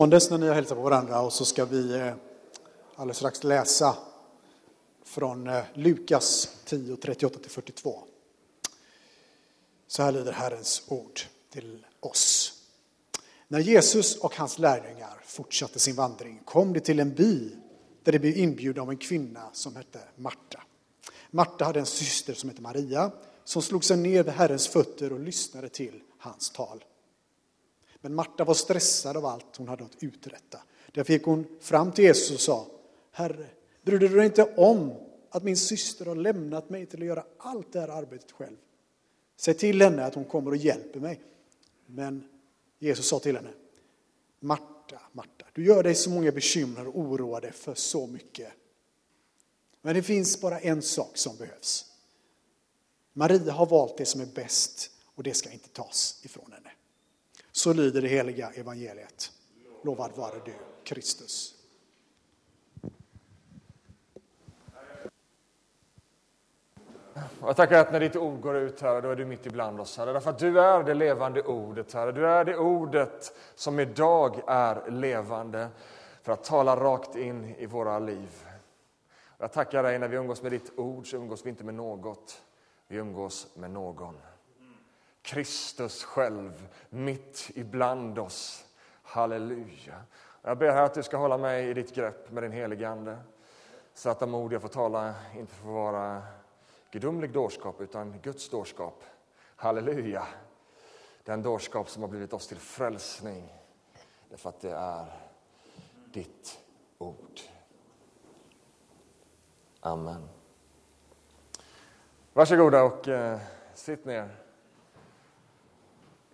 Måndags när ni har hälsat på varandra och så ska vi eh, alldeles strax läsa från eh, Lukas 10, 38-42. Så här lyder Herrens ord till oss. När Jesus och hans lärjungar fortsatte sin vandring kom de till en by där de blev inbjudna av en kvinna som hette Marta. Marta hade en syster som hette Maria som slog sig ner vid Herrens fötter och lyssnade till hans tal. Men Marta var stressad av allt hon hade att uträtta. Därför gick hon fram till Jesus och sa, Herre, bryr du dig inte om att min syster har lämnat mig till att göra allt det här arbetet själv? Säg till henne att hon kommer och hjälper mig. Men Jesus sa till henne, Marta, Marta, du gör dig så många bekymmer och oroar dig för så mycket. Men det finns bara en sak som behövs. Maria har valt det som är bäst och det ska inte tas ifrån henne. Så lyder det heliga evangeliet. Lovad vare du, Kristus. Jag tackar att när ditt ord går ut, Herre, då är du mitt ibland oss, Herre. Därför att du är det levande ordet, Herre. Du är det ordet som idag är levande för att tala rakt in i våra liv. Jag tackar dig när vi umgås med ditt ord så umgås vi inte med något, vi umgås med någon. Kristus själv mitt ibland oss. Halleluja. Jag ber här att du ska hålla mig i ditt grepp med din helige Ande så att de ord jag får tala inte får vara gudomlig dårskap utan Guds dårskap. Halleluja. Den dårskap som har blivit oss till frälsning därför att det är ditt ord. Amen. Varsågoda och eh, sitt ner.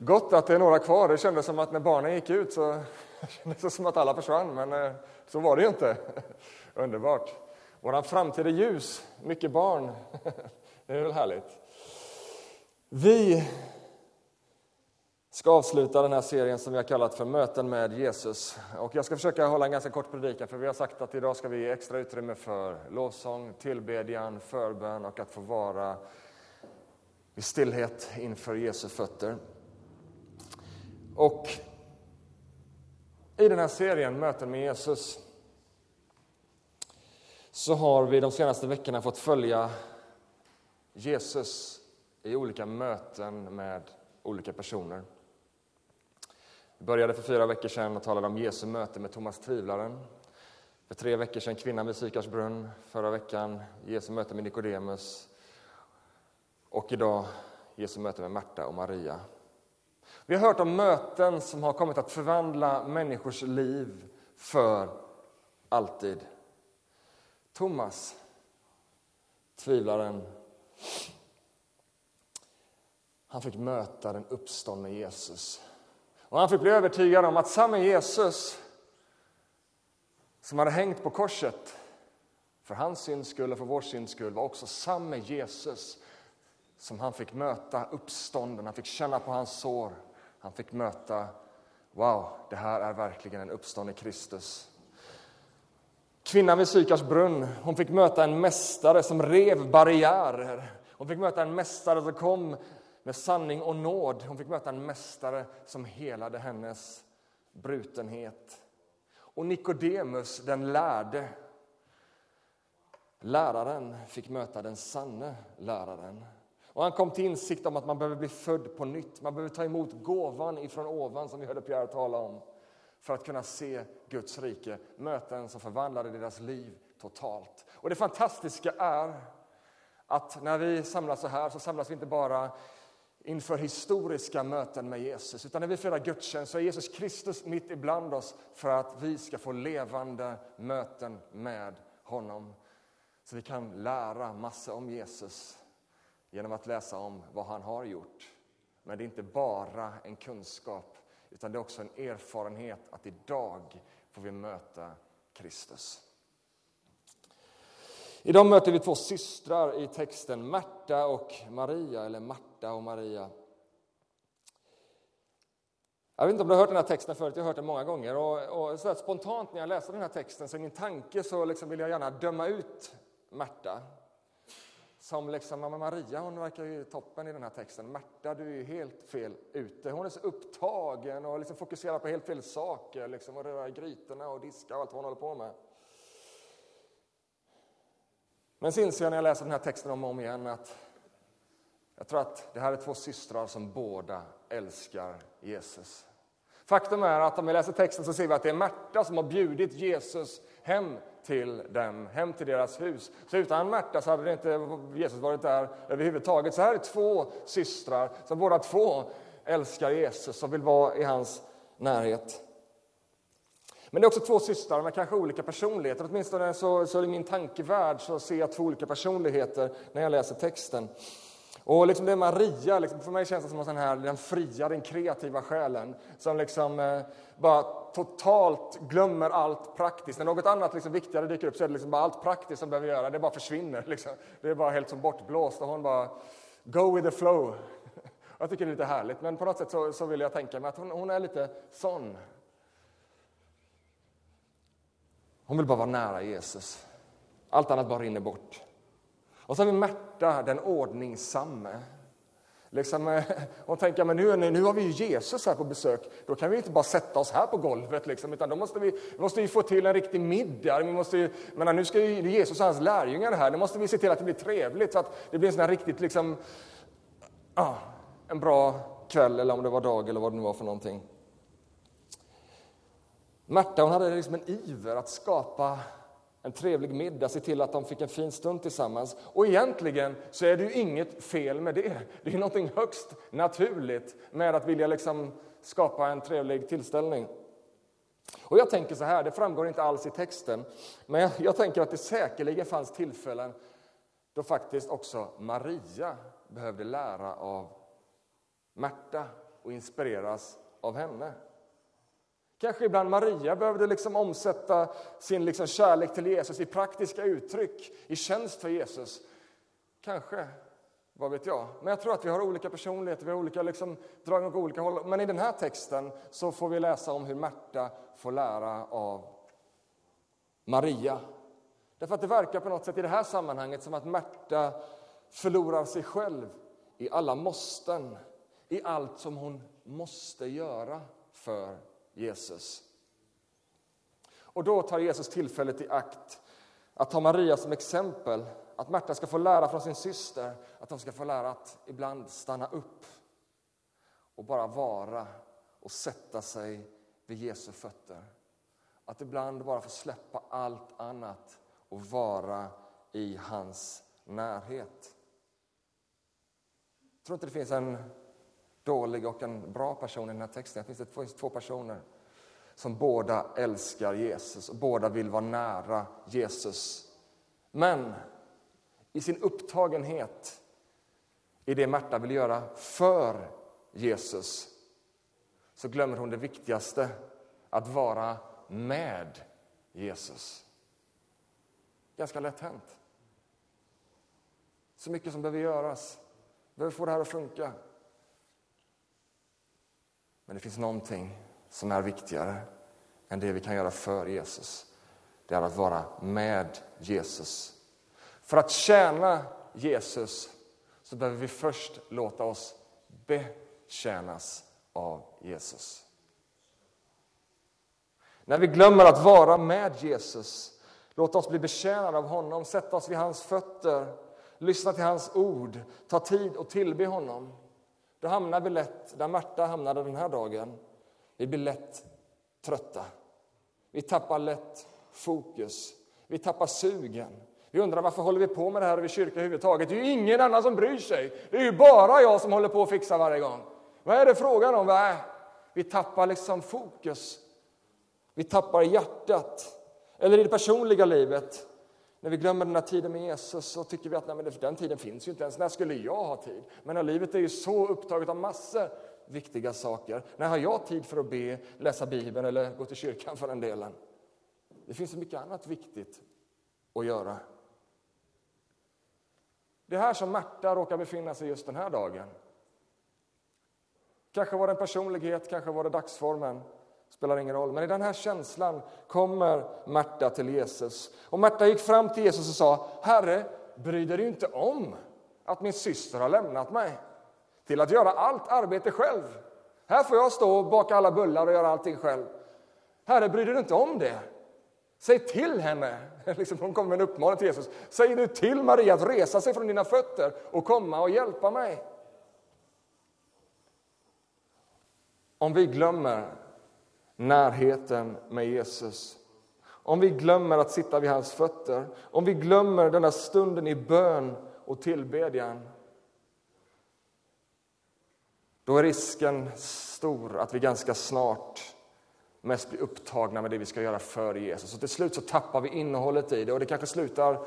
Gott att det är några kvar. Det kändes som att när barnen gick ut så kändes det som att alla försvann, men eh, så var det ju inte. Underbart. Vår framtid är ljus, mycket barn. Det är väl härligt. Vi ska avsluta den här serien som vi har kallat för Möten med Jesus. Och jag ska försöka hålla en ganska kort predikan för vi har sagt att idag ska vi ge extra utrymme för lovsång, tillbedjan, förbön och att få vara i stillhet inför Jesu fötter. Och i den här serien Möten med Jesus så har vi de senaste veckorna fått följa Jesus i olika möten med olika personer. Vi började för fyra veckor sedan och talade om Jesu möte med Thomas Tvivlaren. För tre veckor sedan kvinnan vid Sykars brunn. Förra veckan Jesu möte med Nikodemus. Och idag Jesu möte med Marta och Maria. Vi har hört om möten som har kommit att förvandla människors liv för alltid. Thomas, tvivlaren, han fick möta den uppståndne Jesus. Och han fick bli övertygad om att samme Jesus som hade hängt på korset för hans syns skull och för vår syns skull var också samme Jesus som han fick möta uppstånden, han fick känna på hans sår. Han fick möta, wow, det här är verkligen en uppstånden Kristus. Kvinnan vid Sykars brunn, hon fick möta en mästare som rev barriärer. Hon fick möta en mästare som kom med sanning och nåd. Hon fick möta en mästare som helade hennes brutenhet. Och Nikodemus, den lärde, läraren, fick möta den sanne läraren. Och han kom till insikt om att man behöver bli född på nytt. Man behöver ta emot gåvan ifrån ovan som vi hörde Pierre tala om för att kunna se Guds rike, möten som förvandlade deras liv totalt. Och det fantastiska är att när vi samlas så här så samlas vi inte bara inför historiska möten med Jesus. Utan när vi firar gudstjänst så är Jesus Kristus mitt ibland oss för att vi ska få levande möten med honom. Så vi kan lära massa om Jesus genom att läsa om vad han har gjort. Men det är inte bara en kunskap, utan det är också en erfarenhet att idag får vi möta Kristus. Idag möter vi två systrar i texten, Märta och Maria, eller Marta och Maria. Jag vet inte om du har hört den här texten förut, jag har hört den många gånger. Och, och så spontant när jag läser den här texten, så i min tanke så liksom vill jag gärna döma ut Märta som liksom, Maria hon verkar ju toppen i den här texten. Märta, du är ju helt fel ute. Hon är så upptagen och liksom fokuserar på helt fel saker. Liksom, och röra grytorna och diska och allt vad hon håller på med. Men så inser jag när jag läser den här texten om och om igen att jag tror att det här är två systrar som båda älskar Jesus. Faktum är att om vi läser texten så ser vi att det är Märta som har bjudit Jesus hem till dem, hem till deras hus. Så utan Märta så hade det inte Jesus varit där överhuvudtaget. Så här är två systrar som båda två älskar Jesus och vill vara i hans närhet. Men det är också två systrar med kanske olika personligheter. Åtminstone så, så i min tankevärld så ser jag två olika personligheter när jag läser texten. Och liksom det är Maria, liksom, för mig känns det som en sån här, den fria, den kreativa själen som liksom eh, bara totalt glömmer allt praktiskt. När något annat liksom viktigare dyker upp så är det liksom bara allt praktiskt som behöver göra. Det bara försvinner. Liksom. Det är bara helt som bortblåst och hon bara go with the flow. Jag tycker det är lite härligt, men på något sätt så, så vill jag tänka mig att hon, hon är lite sån. Hon vill bara vara nära Jesus. Allt annat bara rinner bort. Och så har vi Märta, den ordningsamme. Liksom, eh, hon tänker men nu, nu har vi ju Jesus här på besök, då kan vi inte bara sätta oss här på golvet, liksom, utan då måste vi, vi måste ju få till en riktig middag. Vi måste ju, men nu ska ju Jesus och hans lärjungar här, nu måste vi se till att det blir trevligt, så att det blir en sån här riktigt, liksom, ah, en bra kväll, eller om det var dag eller vad det nu var för någonting. Märta hon hade liksom en iver att skapa en trevlig middag, se till att de fick en fin stund tillsammans. Och egentligen så är det ju inget fel med det. Det är något högst naturligt med att vilja liksom skapa en trevlig tillställning. Och jag tänker så här, det framgår inte alls i texten, men jag, jag tänker att det säkerligen fanns tillfällen då faktiskt också Maria behövde lära av Märta och inspireras av henne. Kanske ibland Maria behövde liksom omsätta sin liksom kärlek till Jesus i praktiska uttryck, i tjänst för Jesus. Kanske, vad vet jag. Men jag tror att vi har olika personligheter, vi har olika liksom, drag åt olika håll. Men i den här texten så får vi läsa om hur Märta får lära av Maria. Därför att det verkar på något sätt i det här sammanhanget som att Märta förlorar sig själv i alla måsten, i allt som hon måste göra för Jesus. Och då tar Jesus tillfället i akt att ta Maria som exempel, att Märta ska få lära från sin syster, att de ska få lära att ibland stanna upp och bara vara och sätta sig vid Jesu fötter. Att ibland bara få släppa allt annat och vara i hans närhet. Jag tror inte det finns en dålig och en bra person i den här texten. Det finns två personer som båda älskar Jesus och båda vill vara nära Jesus. Men i sin upptagenhet i det Märta vill göra för Jesus så glömmer hon det viktigaste, att vara med Jesus. Ganska lätt hänt. Så mycket som behöver göras. Behöver få det här att funka. Men det finns någonting som är viktigare än det vi kan göra för Jesus. Det är att vara med Jesus. För att tjäna Jesus så behöver vi först låta oss betjänas av Jesus. När vi glömmer att vara med Jesus, låta oss bli betjänade av honom, sätta oss vid hans fötter, lyssna till hans ord, ta tid och tillbe honom då hamnar vi lätt där Märta hamnade den här dagen. Vi blir lätt trötta. Vi tappar lätt fokus. Vi tappar sugen. Vi undrar varför håller vi på med det här i kyrkan överhuvudtaget? Det är ju ingen annan som bryr sig. Det är ju bara jag som håller på att fixa varje gång. Vad är det frågan om? Äh, vi tappar liksom fokus. Vi tappar hjärtat. Eller i det personliga livet. När vi glömmer den här tiden med Jesus så tycker vi att nej, men den tiden finns ju inte ens. När skulle jag ha tid? Men livet är ju så upptaget av massor viktiga saker. När har jag tid för att be, läsa Bibeln eller gå till kyrkan för den delen? Det finns så mycket annat viktigt att göra. Det är här som Märta råkar befinna sig just den här dagen. Kanske var det en personlighet, kanske var det dagsformen spelar ingen roll. Men i den här känslan kommer Märta till Jesus. Och Märta gick fram till Jesus och sa, Herre, bry dig inte om att min syster har lämnat mig till att göra allt arbete själv. Här får jag stå och baka alla bullar och göra allting själv. Herre, bryr du dig inte om det? Säg till henne, liksom hon kommer med en uppmaning till Jesus. Säg nu till Maria att resa sig från dina fötter och komma och hjälpa mig. Om vi glömmer närheten med Jesus, om vi glömmer att sitta vid hans fötter, om vi glömmer den där stunden i bön och tillbedjan, då är risken stor att vi ganska snart mest blir upptagna med det vi ska göra för Jesus. Och till slut så tappar vi innehållet i det och det kanske slutar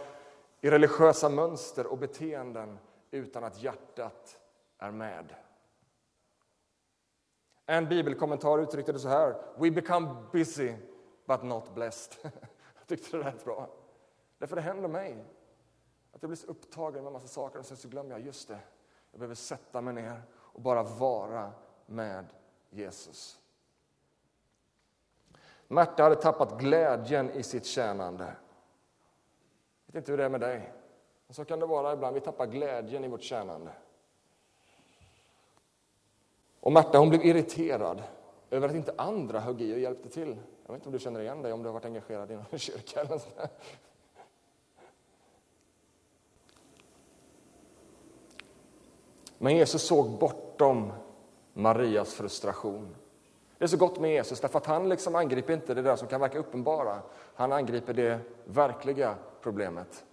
i religiösa mönster och beteenden utan att hjärtat är med. En bibelkommentar uttryckte det så här. We become busy but not blessed. Jag tyckte det lät bra. Därför det händer mig. Att jag blir så upptagen med en massa saker och sen så glömmer jag just det. Jag behöver sätta mig ner och bara vara med Jesus. Märta hade tappat glädjen i sitt tjänande. Jag vet inte hur det är med dig. Men så kan det vara ibland. Vi tappar glädjen i vårt tjänande. Och Märta hon blev irriterad över att inte andra högg i och hjälpte till. Jag vet inte om du känner igen dig om du har varit engagerad i någon kyrka eller sådär. Men Jesus såg bortom Marias frustration. Det är så gott med Jesus, därför att han liksom angriper inte det där som kan verka uppenbara. Han angriper det verkliga problemet.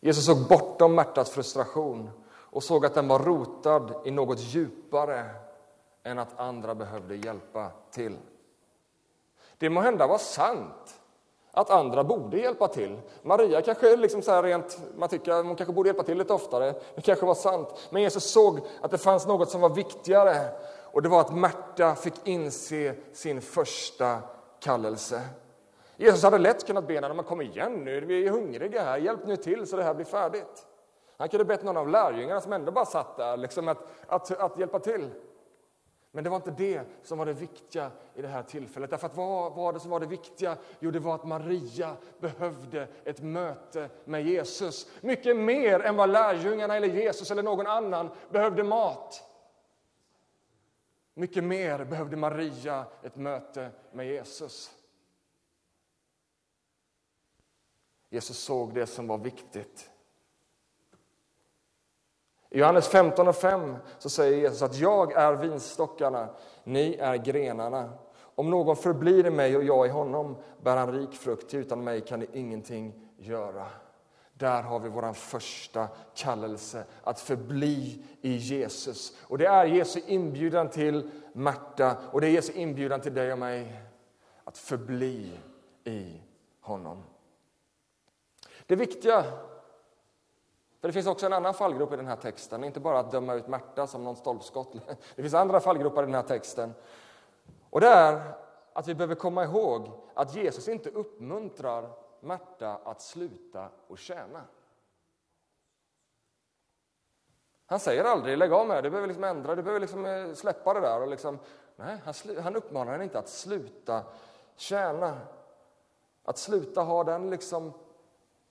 Jesus såg bortom Märtas frustration och såg att den var rotad i något djupare än att andra behövde hjälpa till. Det må hända var sant att andra borde hjälpa till. Maria kanske liksom så rent, man tycker hon kanske borde hjälpa till lite oftare. Det kanske var sant. Men Jesus såg att det fanns något som var viktigare och det var att Märta fick inse sin första kallelse. Jesus hade lätt kunnat be henne, kom igen nu, vi är hungriga här, hjälp nu till så det här blir färdigt. Han kunde bett någon av lärjungarna som ändå bara satt där liksom att, att, att hjälpa till. Men det var inte det som var det viktiga i det här tillfället. Därför att vad var det som var det viktiga? Jo, det var att Maria behövde ett möte med Jesus. Mycket mer än vad lärjungarna eller Jesus eller någon annan behövde mat. Mycket mer behövde Maria ett möte med Jesus. Jesus såg det som var viktigt. I Johannes 15 och 5 så säger Jesus att jag är vinstockarna, ni är grenarna. Om någon förblir i mig och jag i honom bär han rik frukt, utan mig kan ni ingenting göra. Där har vi vår första kallelse, att förbli i Jesus. Och Det är Jesu inbjudan till Märta och det är Jesu inbjudan till dig och mig att förbli i honom. Det viktiga för Det finns också en annan fallgrop i den här texten, inte bara att döma ut Märta som någon stolpskott. Det finns andra fallgropar i den här texten. Och det är att vi behöver komma ihåg att Jesus inte uppmuntrar Märta att sluta och tjäna. Han säger aldrig lägg av med det, du behöver liksom ändra, du behöver liksom eh, släppa det där. Och liksom, nej, han, han uppmanar henne inte att sluta tjäna. Att sluta ha den liksom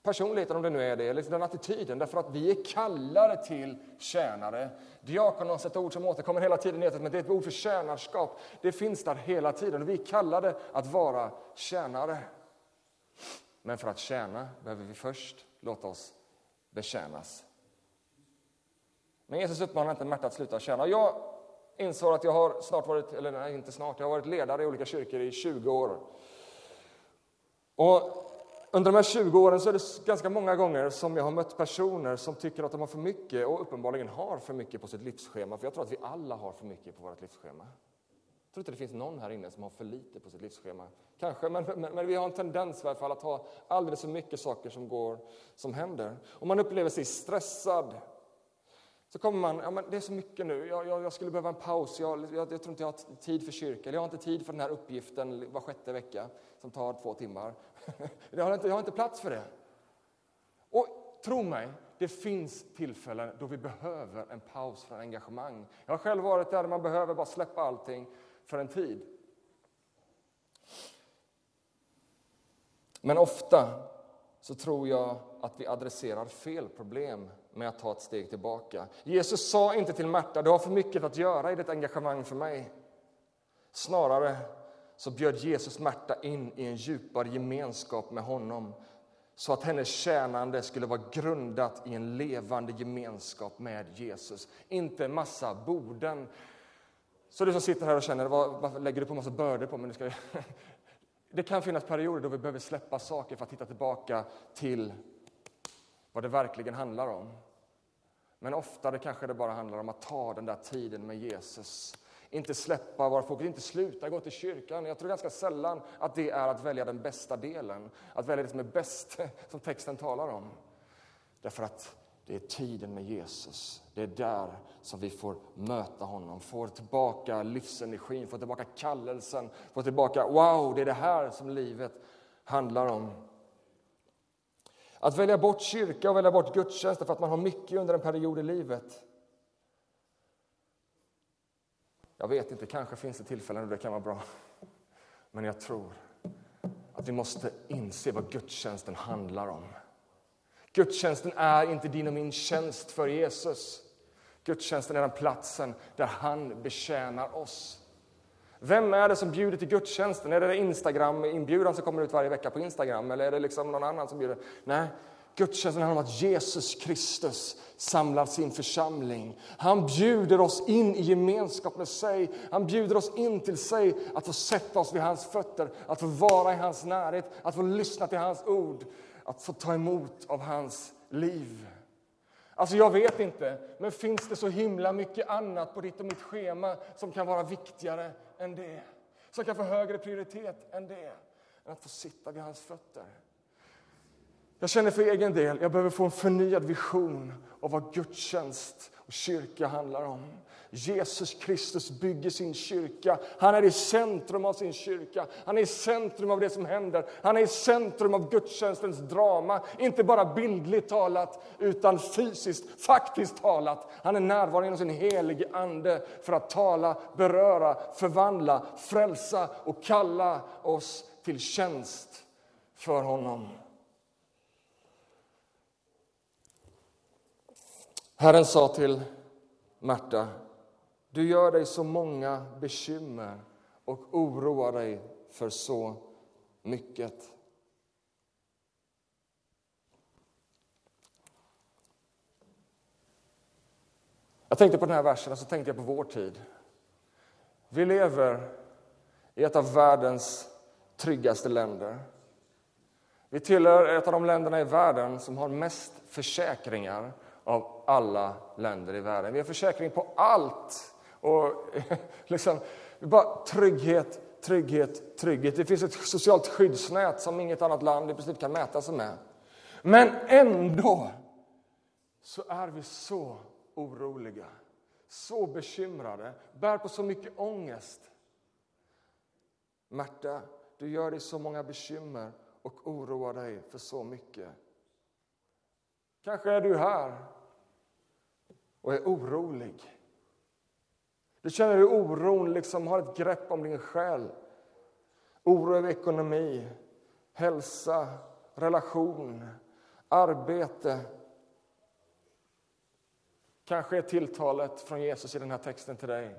personligheten, om det nu är det, eller den attityden, därför att vi är kallade till tjänare. Diakonos, ett ord som återkommer hela tiden, men det är ett ord för tjänarskap. Det finns där hela tiden, vi är kallade att vara tjänare. Men för att tjäna behöver vi först låta oss betjänas. Men Jesus uppmanar inte Märta att sluta tjäna. Jag insåg att jag har snart varit, eller nej, inte snart, jag har varit ledare i olika kyrkor i 20 år. Och under de här 20 åren så är det ganska många gånger som jag har mött personer som tycker att de har för mycket och uppenbarligen har för mycket på sitt livsschema. För jag tror att vi alla har för mycket på vårt livsschema. Jag tror inte det finns någon här inne som har för lite på sitt livsschema. Kanske, men, men, men vi har en tendens i alla fall att ha alldeles för mycket saker som går, som händer. Om man upplever sig stressad. Så kommer man, ja men det är så mycket nu, jag, jag, jag skulle behöva en paus, jag, jag, jag, tror inte jag har tid för kyrka, jag har inte tid för den här uppgiften var sjätte vecka som tar två timmar. Jag har inte, jag har inte plats för det. Och tro mig, det finns tillfällen då vi behöver en paus från engagemang. Jag har själv varit där man behöver bara släppa allting för en tid. Men ofta så tror jag att vi adresserar fel problem med att ta ett steg tillbaka. Jesus sa inte till Märta, du har för mycket att göra i ditt engagemang för mig. Snarare så bjöd Jesus Märta in i en djupare gemenskap med honom så att hennes tjänande skulle vara grundat i en levande gemenskap med Jesus. Inte en massa borden. Så du som sitter här och känner, varför lägger du på en massa bördor på mig? Ska... Det kan finnas perioder då vi behöver släppa saker för att hitta tillbaka till vad det verkligen handlar om. Men oftare kanske det bara handlar om att ta den där tiden med Jesus inte släppa våra fokus, inte sluta gå till kyrkan. Jag tror ganska sällan att det är att välja den bästa delen, att välja det som är bäst, som texten talar om. Därför att det är tiden med Jesus. Det är där som vi får möta honom, får tillbaka livsenergin, får tillbaka kallelsen, får tillbaka wow, det är det här som livet handlar om. Att välja bort kyrka och välja bort gudstjänst för att man har mycket under en period i livet Jag vet inte, kanske finns det tillfällen då det kan vara bra. Men jag tror att vi måste inse vad gudstjänsten handlar om. Gudstjänsten är inte din och min tjänst för Jesus. Gudstjänsten är den platsen där han betjänar oss. Vem är det som bjuder till gudstjänsten? Är det Instagram-inbjudan som kommer ut varje vecka på Instagram? Eller är det liksom någon annan som bjuder? Nej, Gudstjänsten handlar om att Jesus Kristus samlar sin församling. Han bjuder oss in i gemenskap med sig. Han bjuder oss in till sig att få sätta oss vid hans fötter, att få vara i hans närhet, att få lyssna till hans ord, att få ta emot av hans liv. Alltså jag vet inte, men finns det så himla mycket annat på ditt och mitt schema som kan vara viktigare än det? Som kan få högre prioritet än det? Än att få sitta vid hans fötter. Jag känner för egen del, jag behöver få en förnyad vision av vad gudstjänst och kyrka handlar om. Jesus Kristus bygger sin kyrka. Han är i centrum av sin kyrka. Han är i centrum av det som händer. Han är i centrum av gudstjänstens drama. Inte bara bildligt talat, utan fysiskt, faktiskt talat. Han är närvarande genom sin helige Ande för att tala, beröra, förvandla, frälsa och kalla oss till tjänst för honom. Herren sa till Märta, du gör dig så många bekymmer och oroar dig för så mycket. Jag tänkte på den här versen och så tänkte jag på vår tid. Vi lever i ett av världens tryggaste länder. Vi tillhör ett av de länderna i världen som har mest försäkringar av alla länder i världen. Vi har försäkring på allt. Och liksom, bara trygghet, trygghet, trygghet. Det finns ett socialt skyddsnät som inget annat land i princip kan mäta sig med. Men ändå så är vi så oroliga, så bekymrade, bär på så mycket ångest. Märta, du gör dig så många bekymmer och oroar dig för så mycket. Kanske är du här och är orolig. Du känner hur oron liksom har ett grepp om din själ. Oro över ekonomi, hälsa, relation, arbete. Kanske är tilltalet från Jesus i den här texten till dig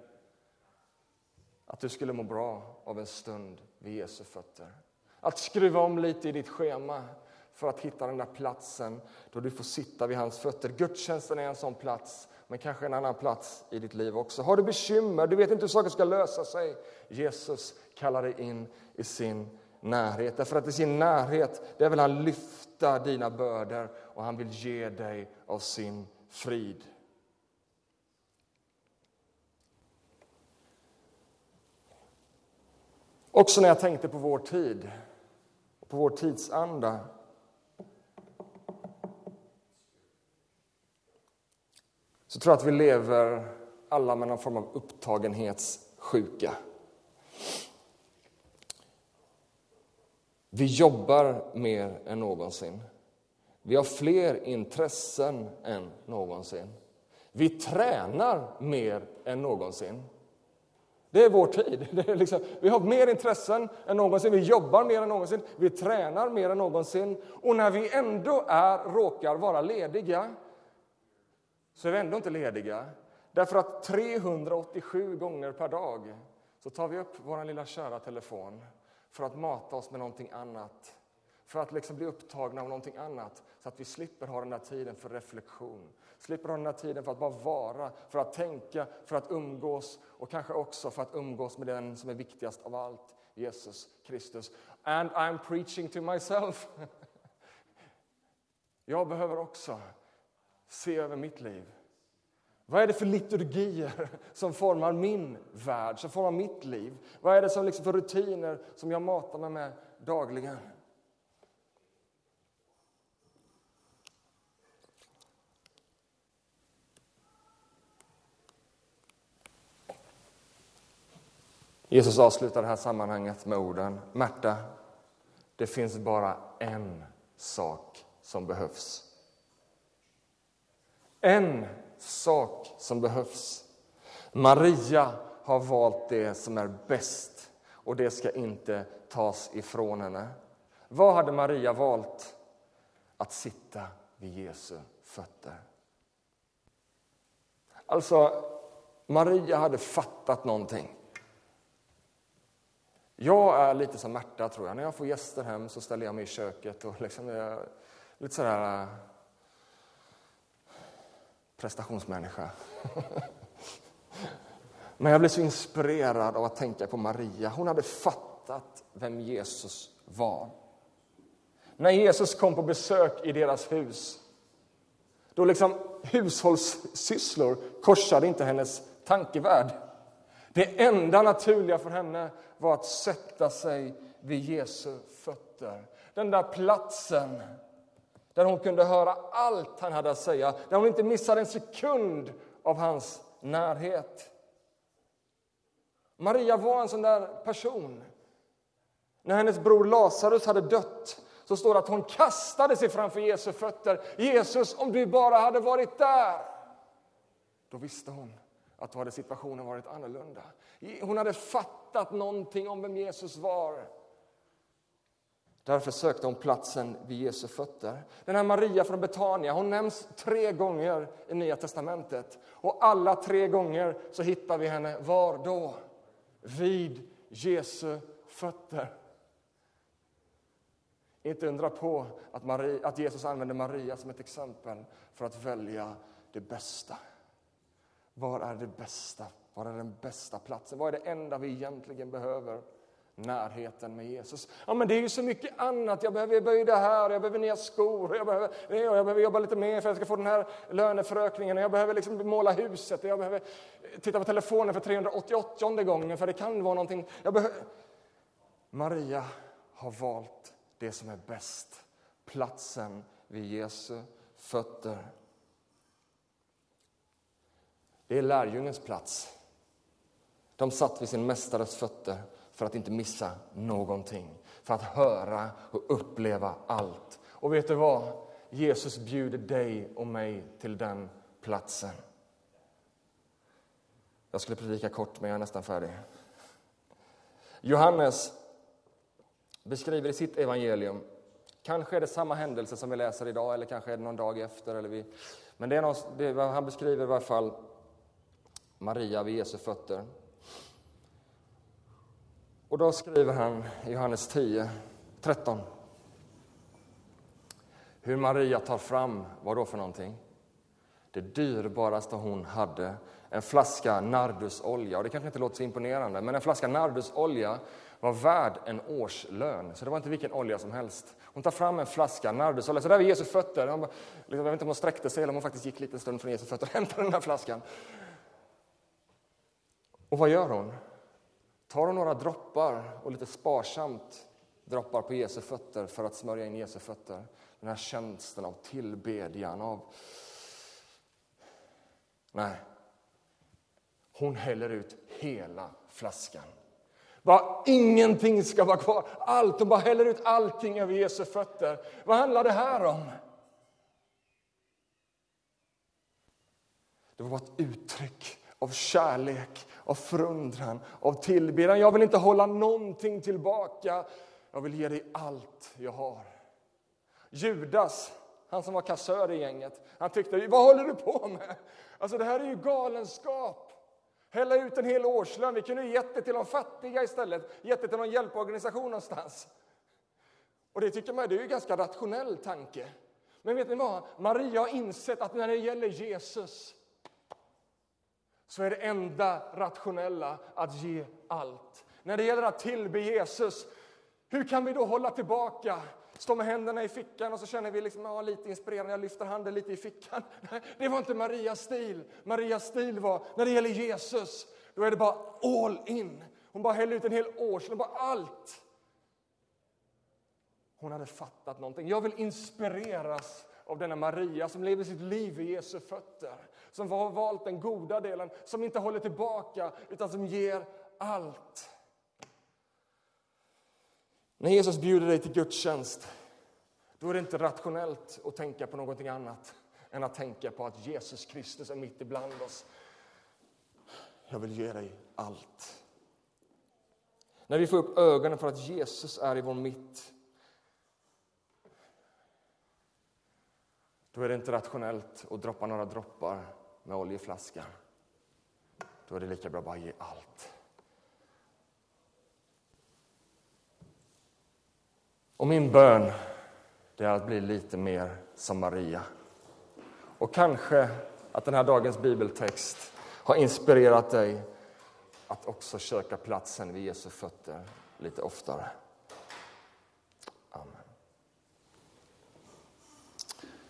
att du skulle må bra av en stund vid Jesu fötter. Att skruva om lite i ditt schema för att hitta den där platsen då du får sitta vid hans fötter. Gudstjänsten är en sån plats, men kanske en annan plats i ditt liv också. Har du bekymmer, du vet inte hur saker ska lösa sig. Jesus kallar dig in i sin närhet. Därför att i sin närhet, där vill han lyfta dina bördor och han vill ge dig av sin frid. Också när jag tänkte på vår tid, på vår tidsanda så tror jag att vi lever alla med någon form av upptagenhetssjuka. Vi jobbar mer än någonsin. Vi har fler intressen än någonsin. Vi tränar mer än någonsin. Det är vår tid. Det är liksom, vi har mer intressen än någonsin, vi jobbar mer än någonsin, vi tränar mer än någonsin. Och när vi ändå är, råkar vara lediga så är vi ändå inte lediga. Därför att 387 gånger per dag så tar vi upp vår lilla kära telefon för att mata oss med någonting annat. För att liksom bli upptagna av någonting annat så att vi slipper ha den där tiden för reflektion. Slipper ha den där tiden för att bara vara, för att tänka, för att umgås och kanske också för att umgås med den som är viktigast av allt, Jesus Kristus. And I'm preaching to myself. Jag behöver också se över mitt liv. Vad är det för liturgier som formar min värld, som formar mitt liv? Vad är det som liksom för rutiner som jag matar mig med dagligen? Jesus avslutar det här sammanhanget med orden Märta, det finns bara en sak som behövs. En sak som behövs. Maria har valt det som är bäst och det ska inte tas ifrån henne. Vad hade Maria valt? Att sitta vid Jesu fötter. Alltså, Maria hade fattat någonting. Jag är lite som Märta, tror jag. När jag får gäster hem så ställer jag mig i köket och liksom lite sådär prestationsmänniska. Men jag blev så inspirerad av att tänka på Maria. Hon hade fattat vem Jesus var. När Jesus kom på besök i deras hus då liksom hushållssysslor korsade inte hennes tankevärld. Det enda naturliga för henne var att sätta sig vid Jesu fötter. Den där platsen där hon kunde höra allt han hade att säga, där hon inte missade en sekund av hans närhet. Maria var en sån där person. När hennes bror Lazarus hade dött så står det att hon kastade sig framför Jesu fötter. Jesus, om du bara hade varit där! Då visste hon att då hade situationen varit annorlunda. Hon hade fattat någonting om vem Jesus var. Därför sökte hon platsen vid Jesu fötter. Den här Maria från Betania hon nämns tre gånger i Nya testamentet. Och alla tre gånger så hittar vi henne var då? Vid Jesu fötter. Inte undra på att, Maria, att Jesus använde Maria som ett exempel för att välja det bästa. Var är det bästa? Var är den bästa platsen? Vad är det enda vi egentligen behöver? Närheten med Jesus. Ja, men det är ju så mycket annat. Jag behöver böja här, jag behöver nya skor, jag behöver, jag behöver jobba lite mer för att jag ska få den här löneförökningen, jag behöver liksom måla huset, jag behöver titta på telefonen för 388 gången för det kan vara någonting. Jag behöver... Maria har valt det som är bäst, platsen vid Jesu fötter. Det är lärjungens plats. De satt vid sin mästares fötter för att inte missa någonting, för att höra och uppleva allt. Och vet du vad? Jesus bjuder dig och mig till den platsen. Jag skulle predika kort, men jag är nästan färdig. Johannes beskriver i sitt evangelium Kanske är det samma händelse som vi läser idag, eller kanske är det någon dag efter. Eller vi, men det är någon, det, han beskriver i varje fall Maria vid Jesu fötter. Och då skriver han i Johannes 10, 13. Hur Maria tar fram, vad då för någonting? Det dyrbaraste hon hade, en flaska nardusolja. Och det kanske inte låter så imponerande, men en flaska nardusolja var värd en årslön. Så det var inte vilken olja som helst. Hon tar fram en flaska nardusolja, så där vid Jesu fötter. Bara, liksom, jag vet inte om hon sträckte sig eller om hon faktiskt gick en liten stund från Jesu fötter och hämtade den här flaskan. Och vad gör hon? Tar hon några droppar och lite sparsamt droppar på Jesu fötter för att smörja in Jesu fötter. Den här tjänsten av tillbedjan, av... Nej. Hon häller ut hela flaskan. Bara ingenting ska vara kvar. Allt, hon bara häller ut allting över Jesu fötter. Vad handlar det här om? Det var bara ett uttryck av kärlek, av förundran, av tillbedjan. Jag vill inte hålla någonting tillbaka. Jag vill ge dig allt jag har. Judas, han som var kassör i gänget, han tyckte, vad håller du på med? Alltså det här är ju galenskap. Hälla ut en hel årslön, vi kunde ju gett det till de fattiga istället, gett det till någon hjälporganisation någonstans. Och det tycker man det är ju en ganska rationell tanke. Men vet ni vad? Maria har insett att när det gäller Jesus så är det enda rationella att ge allt. När det gäller att tillbe Jesus, hur kan vi då hålla tillbaka? Stå med händerna i fickan och så känner vi liksom, ja, lite inspirerande, jag lyfter handen lite i fickan. Nej, det var inte Marias stil. Marias stil var, när det gäller Jesus, då är det bara all in. Hon bara häller ut en hel årslön, bara allt. Hon hade fattat någonting. Jag vill inspireras av denna Maria som lever sitt liv i Jesu fötter. Som har valt den goda delen, som inte håller tillbaka utan som ger allt. När Jesus bjuder dig till gudstjänst då är det inte rationellt att tänka på någonting annat än att tänka på att Jesus Kristus är mitt ibland oss. Jag vill ge dig allt. När vi får upp ögonen för att Jesus är i vår mitt Då är det inte rationellt att droppa några droppar med oljeflaskan. Då är det lika bra att bara ge allt. Och min bön det är att bli lite mer som Maria. Och kanske att den här dagens bibeltext har inspirerat dig att också söka platsen vid Jesu fötter lite oftare.